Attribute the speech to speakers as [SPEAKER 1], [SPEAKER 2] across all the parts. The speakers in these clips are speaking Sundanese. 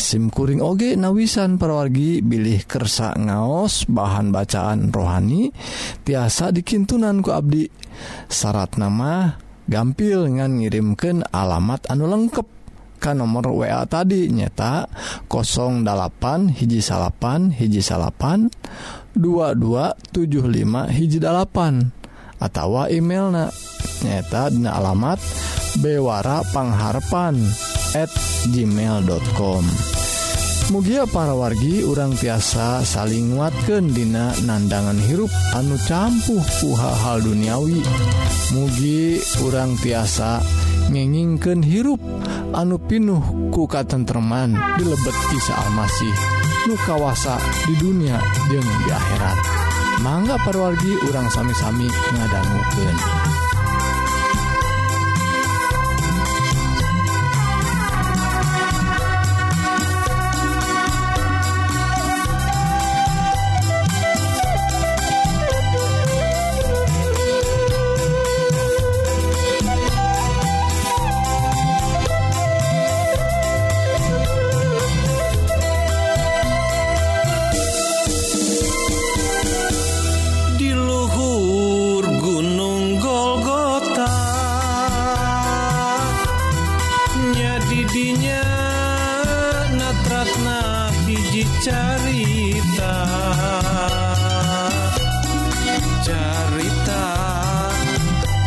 [SPEAKER 1] simkuring oge nawisan perwargi bilih kersa ngaos bahan bacaan rohani tiasa dikintunan ku Abdi. Syarat nama gampil ngan ngirimken alamat anu lengkap kan nomor wa tadi nyeta 08 hiji salapan hiji salapan 2275 hiji atautawa email nyaeta dina alamat bewarapangharpan@ gmail.com mugia para wargi urang tiasa saling nguatkan dina nandangan hirup anu campuh puha hal duniawi. Mugi urang tiasa ngengingken hirup anu pinuh kuka tentreman dilebet kisah Almasih nu kawasa di dunia jeung di akhirat. mangga perwargi urang sami-sami ngadangguken
[SPEAKER 2] carita carita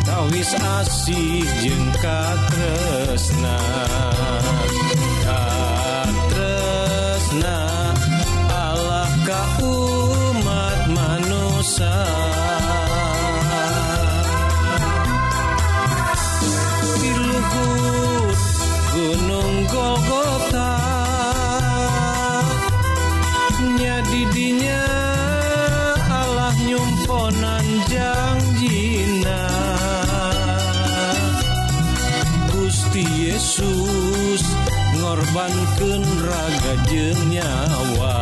[SPEAKER 2] kawis asih jeung katresna katresna. jeung nyawa.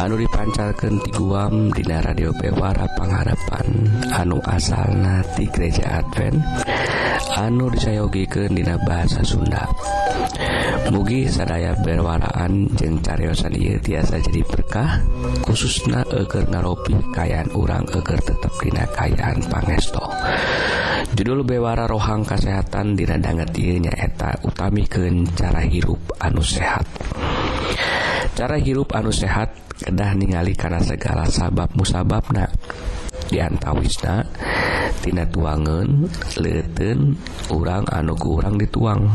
[SPEAKER 2] anu dipancarkan di guam Dina radio Bewara pengharapan anu asalna nati gereja Advent. Anu disayogiken dina bahasa Sunda. Mugi sadaya berwaraan jeung caryosan ieu tiasa jadi berkah khususna eger ngaropi kayaan urang eger tetap dina kayaan pangesto. Judul bewara rohang kesehatan diradanget ieu nyaeta utami ke cara hirup anu sehat. cara hirup anu sehat kedah ningali karena segala sabab musababna. Diantawisnatina tuangan leten urang anu kurang dituang.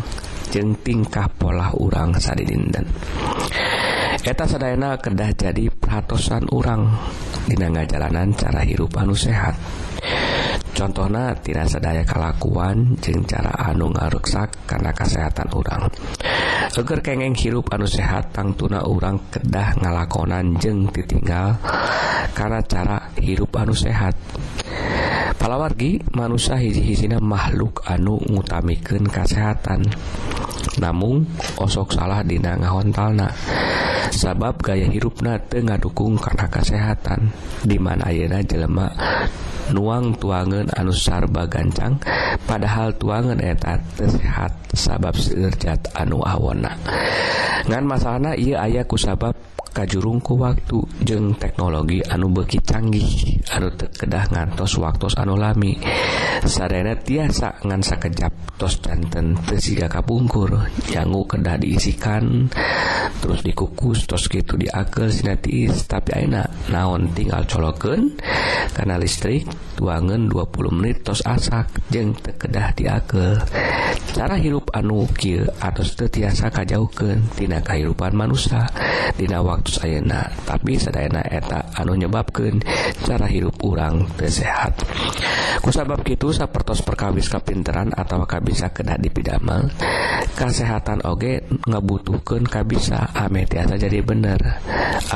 [SPEAKER 2] Jeng tingkah pola urang saddinden eta sadayana kedah jadi peratosan urang. Dina ngajalanan cara hirup anu sehat. contohna tidak sedaya kelakuan jeng cara anu ngaruksak karena kesehatan orang seger kengeng hirup anu sehat tang tuna orang kedah ngalakonan jeng ditinggal karena cara hirup anu sehat. Palawargi manusia hiji-hijina makhluk anu ngutamikan kesehatan namun osok salah dina ngahontalna. Sabab gaya hirupna tengah dukung karena kesehatan dimana ayeuna jelema nuang tuangan anusarba gancang padahal tuangan eta sehat sabab sinerjat anu awona. Ngan masalahna ia ayaku sabab kajjurung ku waktu jeung teknologi anu beki canggih anu terkedah ngantos waktu anu lami. Sarena tiasa ngan sakejap tos danten tesiga kapungkur janggu kedah diisikan terus dikukus tos gitu diakel sinatiis tapi enak naon tinggal coloken karena listrik tuangan 20 menit tos asak jeng terkedah diakel cara hirup anu kil atau tetiasa kajauken tina kehidupan manusia dina waktu status ayena tapi sedayana eta anu nyebabkeun cara hirup urang tersehat kusabab gitu sapertos perkawis kapinteran atau kabisa kena dipidamel kesehatan oge ngebutuhkan kabisa. Ame tiasa jadi bener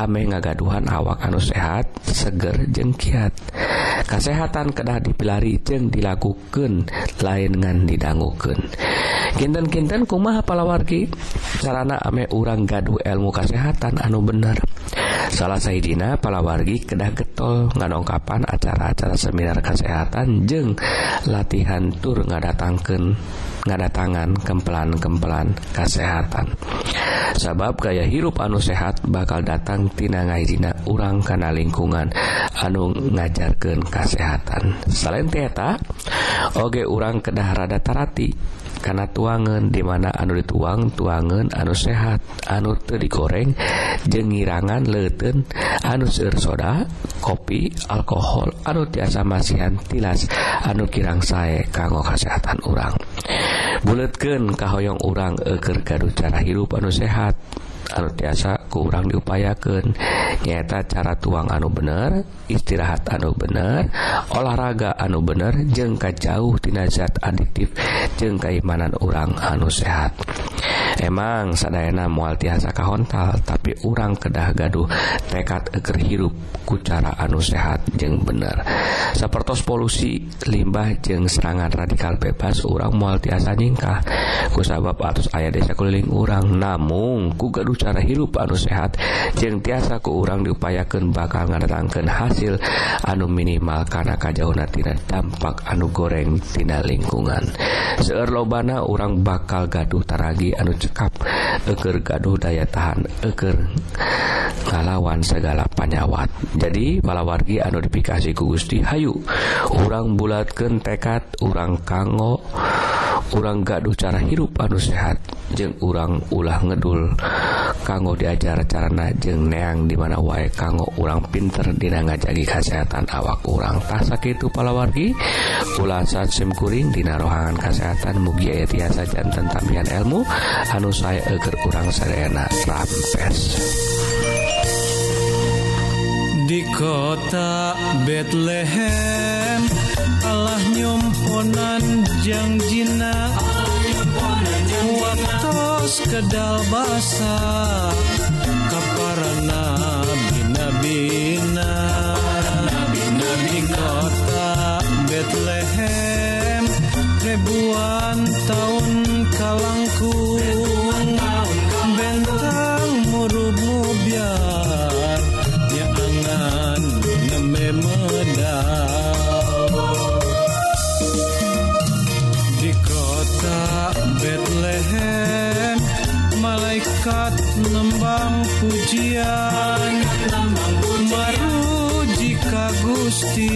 [SPEAKER 2] ame ngagaduhan awak anu sehat seger jengkiat kesehatan kedah dipilari jeng dilakukan lain ngan didangukeun. Kinten-kinten kumaha palawargi? Sarana ame urang gaduh ilmu kesehatan anu bener. benar salah Saidina palawargi kedah getol ngadongkapan acara-acara seminar kesehatan jeng latihan tur ngadatangkan ngadatangan kempelan-kempelan kesehatan. Sabab gaya hirup anu sehat bakal datang tina ngaidina urang kana lingkungan anu ngajarkan kesehatan. Selain teta oge urang kedah rada tarati karena tuangan dimana anu dituang tuangan anu sehat anu digoreng jengirangan le anu seueur soda kopi alkohol anu tiasa masihan tilas anu kirang sae kanggo kesehatan urang. Buletken kahoyong urang eger gaduh cara hirup anu sehat. tiasa kurang diupayakan nyata cara tuang anu bener istirahat anu bener olahraga anu bener jengka jauh dinazat adiktif jeng keimanan orang anu sehat. Emang sadayana mual tiasa kahontal tapi orang kedah gaduh tekad eker hirup ku cara anu sehat jeng bener. Sepertos polusi limbah jeng serangan radikal bebas orang mual tiasa nyingkah. Kusabab atus ayah desa keliling orang namung ku gaduh cara hirup anu sehat jeung tiasa ku urang diupayakan bakal ngadatangkan hasil anu minimal karena kajaunatina dampak anu gorengtina lingkungan. Seeur lobana orang bakal gaduh taragi anu cekap eger gaduh daya tahan eger ngalawan segala panyawat. Jadi palawargi anu dipikasi ku Gusti Hayu urang bulatkeun tekad urang kanggo orang gaduh cara hirup anu sehat. Jeung urang ulah ngedul kanggo diajar carana jeng neang dimana wae kanggo urang pinter dina ngajagi kesehatan awak kurang tasak itu palawargi ulasan simkuring dina rohangan kesehatan mugi aya tiasa jantan tampian ilmu anu saya eger urang serena rampes
[SPEAKER 3] di kota Bethlehem Allah nyomponan jangjina Allah muatos kedal basa kaparana bina-bina. Nabi-nabi kota Betlehem ribuan tahun kalangkung. Bentang malaikat nembang pujian. Maru jika Gusti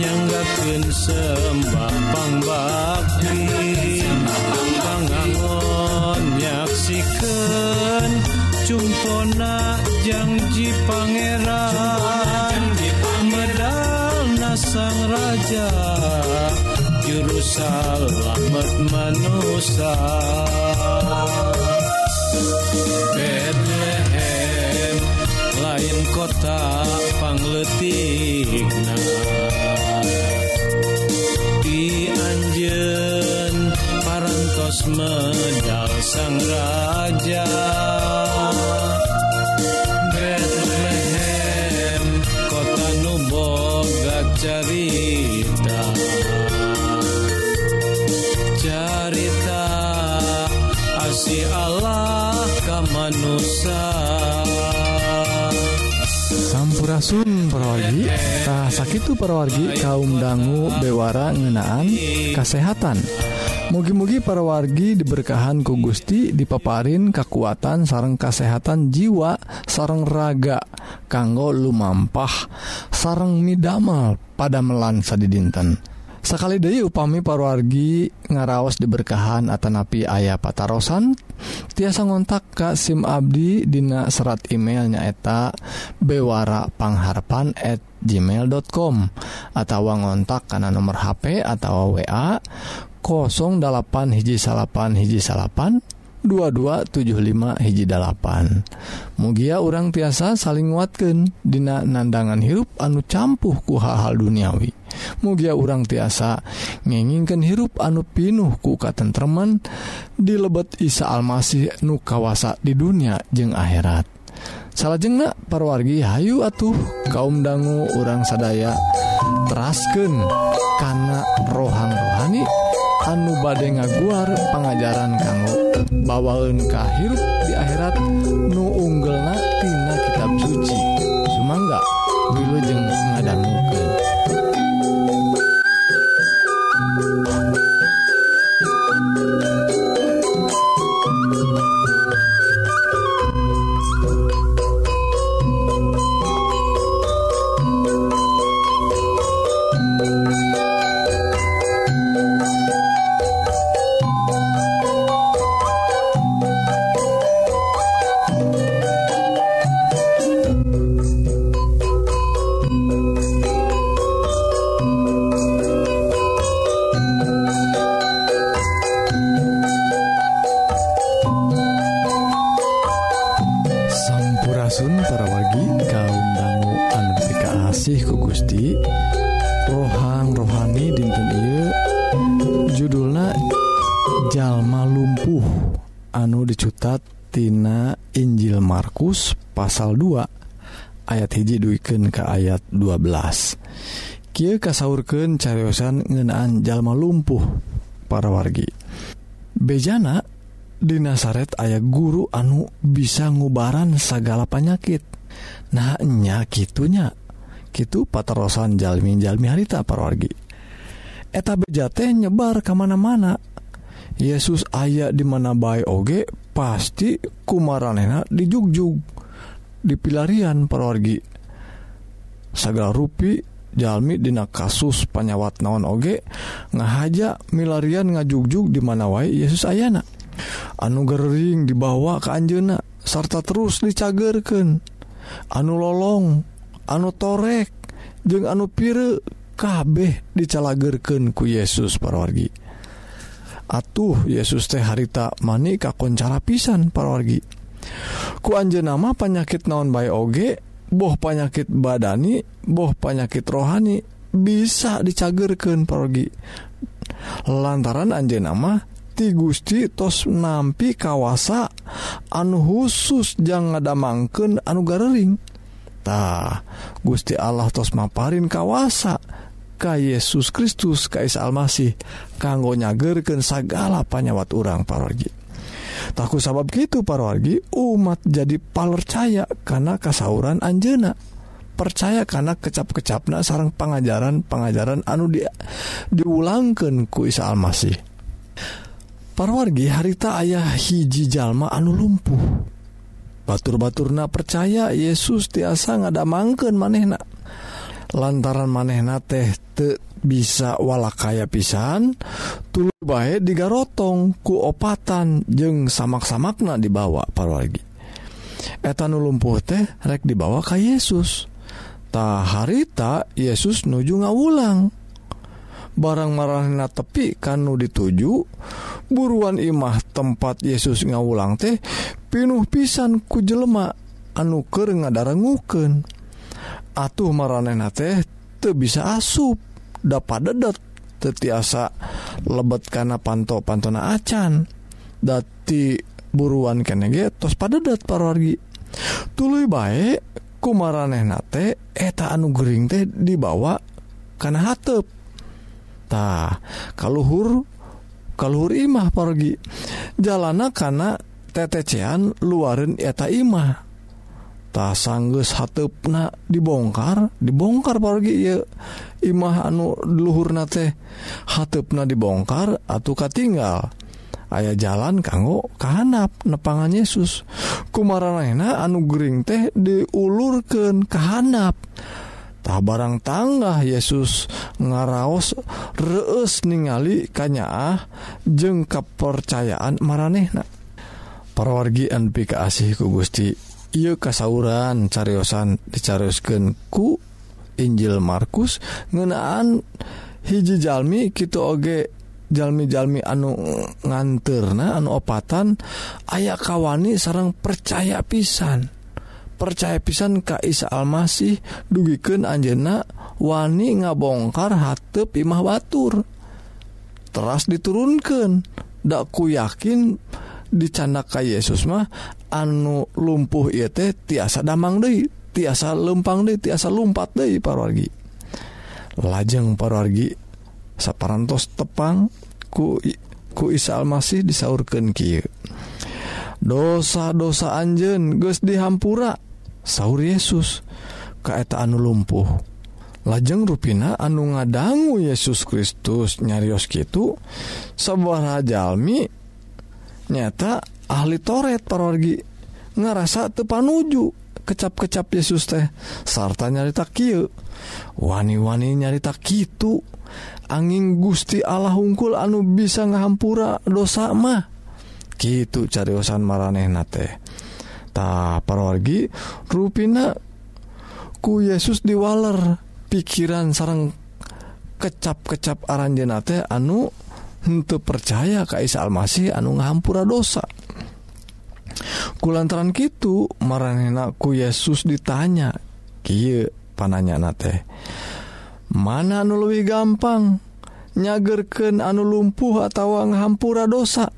[SPEAKER 3] nyanggakeun sembah pangbakti pangangon nyaksikeun cumpona janji pangeran. Medal nasang raja juru selamat manusia Bethlehem lain kota pangletikna. Di anjen parantos medal sang raja. perwargitah
[SPEAKER 1] sakit perwargi kaum dangu bewara ngenaan kesehatan mugi-mugi perwargi diberkahan ku Gusti dipaparin kekuatan sarang kesehatan jiwa sarang raga kanggo lumampah sarang midamal pada melansa di dinten sekali Dewi upami parwargi ngaraos diberkahan Atanapi ayah patarosan tiasa ngontak Ka SIM Abdi Dina serat emailnya eta bewarapangharpan@ gmail.com atau ngontak karena nomor HP atau wa 08 hiji salapan hiji salapan 2275 hiji mugia orang tiasa saling watken Dina nandangan hirup anu campuh ku hal-hal duniawi. mugia urang tiasa ngingingken hirup anu pinuh ku katentreman di lebet Isa Almasih nu kawasa di dunia jeung akhirat. Salahjengnah parwargi Hayu atuh kaum dangu urang sadaya terasken karena rohang rohani anu bade ngaguar pengajaran kamu bawaun hirup di akhirat nu unggel natina kitab suci. Sumangga jeng ngadang pasal 2 ayat hiji duiken ke ayat 12 Ky kasurken cariosan ngenaan jalma lumpuh para wargi. Bejana di Nasaret ayah guru anu bisa ngubaran segala penyakit nahnya gitunya gitu paterosan jalmi-jalmi harita para wargi. Eta bejate nyebar kemana-mana Yesus di dimana baik oge pasti kumaranena dijugjug dipilarian perorgi segala jalmi dina kasus panyawat naon oge ngahaja milarian ngajugjug di mana wae Yesus ayana. Anu Gering dibawa ke Anjena sarta terus dicagerken anu lolong anu torek jeung anu pire kabeh dicalagerken ku Yesus parorgi atuh Yesus teh harita manik kakoncara pisan parorgi. ku Anj nama penyakit naon by oge boh penyakit badani boh penyakit rohani bisa dicagerken pergi lantaran Anj nama ti Gusti tos nampi kawasa anu khusus jangan ada mangken anu gareringtah Gusti Allah tos maparin kawasa Ka Yesus Kristus Kais Almasih kanggo nyagerken segala panyawat urang parorgi takut sabab gitu parwargi. Umat jadi palercaya karena kasauran Anjena percaya karena kecap-kecapna sarang pengajaran pengajaran anu dia diulangkan ku Isa Almasih. Parwargi harita ayah hiji jalma anu lumpuh. Batur-baturna percaya Yesus tiasa ngada mangken manehna. Lantaran manehna teh te bisa walakaya pisan tulu baik digarotong kuopatan jeng samak-samakna dibawa parwargi etan lumpuh teh rek dibawa ka Yesus. Ta harita Yesus nuju ngawulang. Barang marahna tepi kanu dituju buruan imah tempat Yesus ngawulang teh pinuh pisan ku jelema anuker ngadarengukeun. Atuh marehna teh tuh bisa asup dapat dedet tetiasa lebet karena panto pantona acan dati buruan kene ge tos padedat parwargi. Tuluy bae kumaraneh nate eta eh anu gering teh dibawa karena hatep. Tah kaluhur kaluhur imah pergi jalana karena tetecean luarin eta imah. tak sangges hatna dibongkar dibongkar pergi Imah anu luhurna teh hatna dibongkar atauuka tinggal ayaah jalan kanggo kehanap nepangan Yesus. Kumarana anu Gering teh diulurkan kehanap tak barang tangga Yesus ngaraos reus ningali kanyaah jeng kepercayaan maranehna. Perwargian pika asih ku Gusti. Iu kasauran cariyosan dicariuskan ku Injil Markus ngenaan hijijalmi gitu oge jalmi-jalmi anu nganterna anu opatan ayaah kawani sarang percaya pisan. Percaya pisan Ka Isa Almasih dugiken Anjena wani ngabongkar hatep imah Batur. Teras diturunkan dakku yakin dicandaka Yesus mah anu lumpuh ye teh tiasa damang De tiasa lempang di tiasa lumpat De parwargi lajeng parargi saparantos tepang ku ku Isa Almasih disaurkan Ki dosa-dosa Anjen Gu dihampura sauur Yesus keeta anu lumpuh. Lajeng ruina anu ngadanggu Yesus Kristus nyarios gitu sebuah Rajalmi nyata ahli toret parorgi ngerasa tepanuju kecap-kecap Yesus teh. Sarta nyarita Ky wani-wani nyarita Kitu angin Gusti Allah hungkul anu bisa ngahampura dosa mah. Gitu carisan maraneh nate tak parorgi ruina ku Yesus diwaler pikiran sarang kecap-kecap aranjenate anu untuk percaya Kaisal Almasih anu ngahampura dosa. kulantaran gitu marehnaku Yesus ditanya. Ki pananya na teh mana anu lebih gampang nyagerken anu lumpuh atau ngahampura dosa?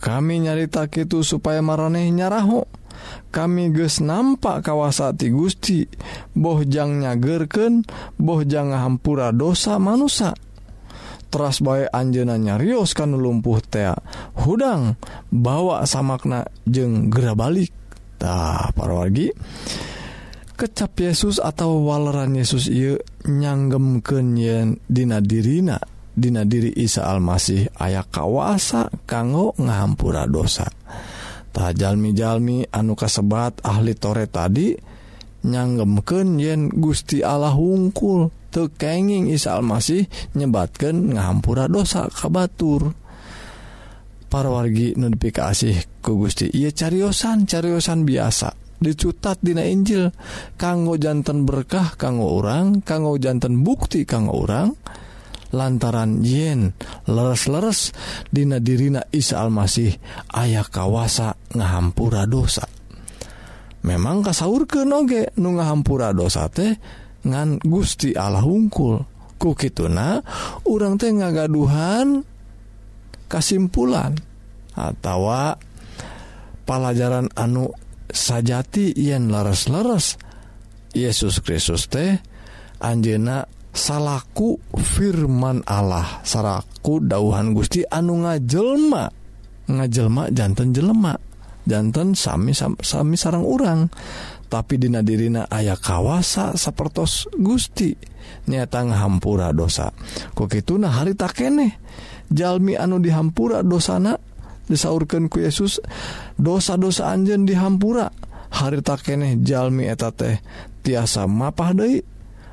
[SPEAKER 1] Kami nyarita itu supaya mareh nyaraho. Kami ges nampak kawasati Gusti. Bohjang nyagerken bohjang ngahampura dosa manusia teras bae Anjenanya Rios kan lumpuh tea hudang bawa samakna jeng gera baliktah parwargi kecap Yesus atau waleran Yesus ia nyanggemken yen Dina dirina Dina diri Isa Almasih aya kawasa kanggo ngahampura dosa. Tajjalmi-jalmi anu kasebat ahli tore tadi nyanggemken yen Gusti Allah hungkul tekenging Isa Almasih nyebatkan ngahampura dosa kabatur wargi notifikasi ku Gusti. Ia cariyosan cariyosan biasa. Dicutat Dina Injil. Kanggo jantan berkah kanggo orang kanggo jantan bukti kanggo orang lantaran yen leres-leres Dina dirina Isa Almasih ayah kawasa ngahampura dosa. Memang kasaur ke noge nu ngahampura dosa teh ngan Gusti Allah hungkul. Kukituna orang teh ngagaduhan kesimpulan atau pelajaran anu sajati yen leres-leres Yesus Kristus teh Anjena salahku firman Allah. Saraku dauhan Gusti anu ngajelma. Ngajelma jantan jelema. Jantan sami sami sarang urang. tapi dina dirina ayah kawasa sapertos Gusti. Nyata ngahampura dosa. Kok itu nah hari tak kene. Jalmi anu dihampura dosana disaurkan ku Yesus dosa-dosa Anjen dihampura. Hari tak kene jalmi eta teh tiasa mapah De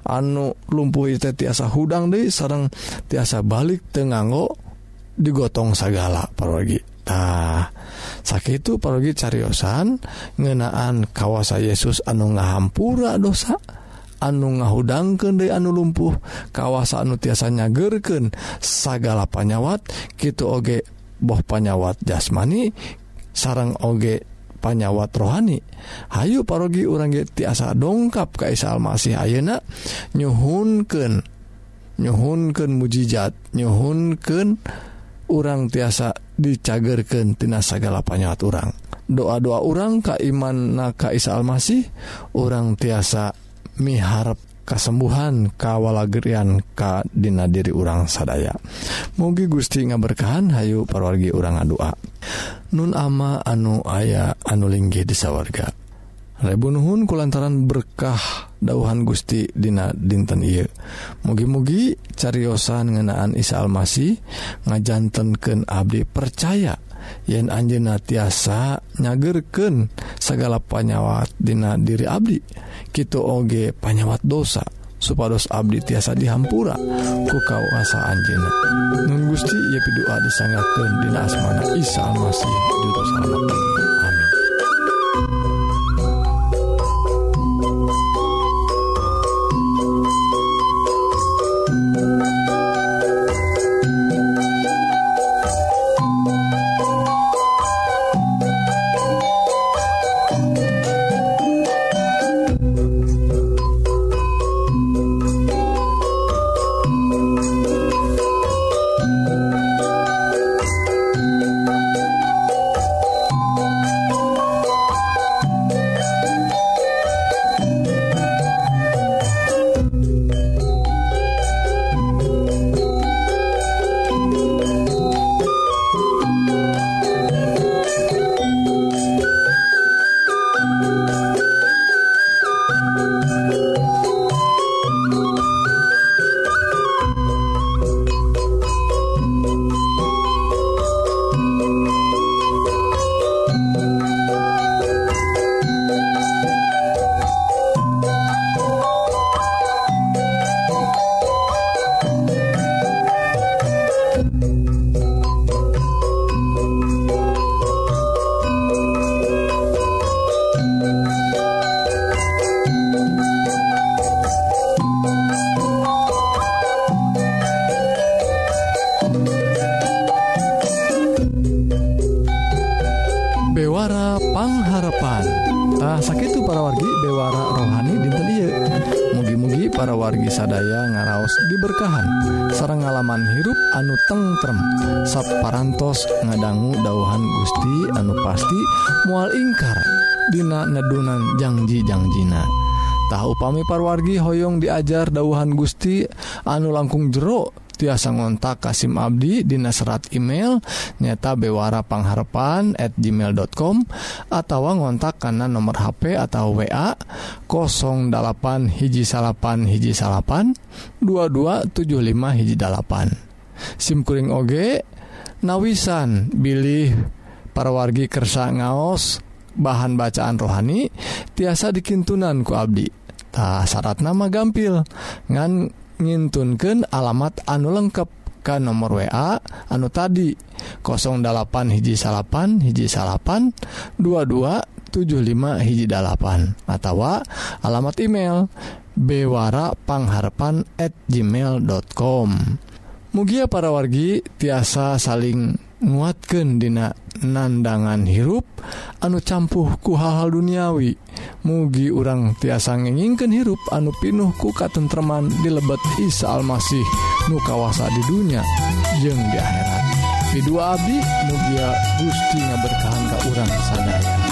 [SPEAKER 1] anu lumpuh itu tiasa hudang Dei sarang tiasa balik tengahgo digotong segala paragi tah. sakit pergi cariosan ngenaan kawasa Yesus anu ngahampura dosa anu ngahudangken de anu lumpuh kawasa anu tiasanya gerken sagala panyawat gitu oge boh panyawat jasmani sarang oge panyawat rohani. Hayu parogi urang tiasa dongkap Kaisal masih Ayeuna nyhunken nyhunken mujijat nyhunken urang tiasa dicagerkentina segala panjat orang doa-doa orang Kaiman Kaisa Almasih orang tiasa miharap kesembuhan kawalagerian Kadina diri urang sadaya. Mugi Gusti ngaberkahan Hayu parwargi orang ngadua Nun ama anu aya anu linggih di sawwarga Rebunuhun kulantaran berkah dauhan Gusti Dina dinten I mugi-mugi cariyosan ngenaan Isa Almasih ngajantenken Abdi percaya yen Anjena tiasa nyagerken segala panyawat Dina diri Abdi. Ki oge panyawat dosa supados Abdi tiasa dihampura ku kawasa Anjena Nun Gusti ia pidoa disanggakeun Dina asmana Isa Almasih juru selamat. Nah sakit para wargi bewara rohani dinten mugi-mugi para wargi sadaya ngaraos diberkahan. Sarang ngalaman hirup anu tengrem sapparantos ngadanggu dauhan Gusti anu pasti mual ingkar Dina neddunan janjijangjiina tahu pami parwargi Hoong diajar dauhan Gusti anu langkung jeruk tiasa ngontak Kasim Abdi Dina serat email nyata bewarapangharpan at gmail.com atau ngontak karena nomor HP atau wa 08 hiji salapan hiji salapan 2275 hiji dalapan. SIMkuring OG nawisan Billy parwargi kersa ngaos bahan bacaan rohani tiasa dikintunan ku Abdi. Tak syarat nama gampil. Ngan ngintunkan alamat anu lengkap ke nomor WA anu tadi 08 hiji salapan hiji salapan 2275 hiji dalapan atau alamat email bewarapangharapan at gmail.com Mugia para wargi tiasa saling nguatkan dina nandangan hirup anu campuhku hal-hal duniawi. Mugi urang tiasa ngeningken hirup anu pinuh pinuhku katentreman di lebet Isa Almasih nu kawasa di dunia jeung di akhirat. Ridua Abi mugia Gusti berkahan ka urang sadaya.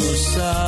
[SPEAKER 3] side.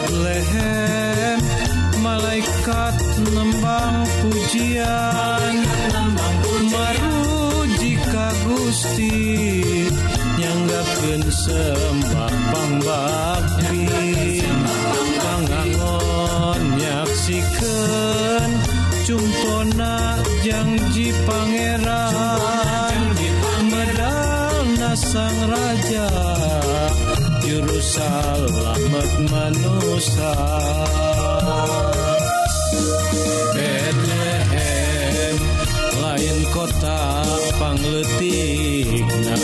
[SPEAKER 3] Bethlehem malaikat nembang pujian meruji ka Gusti nyanggakeun sembah pambang Bethlehem lain kota pangletikna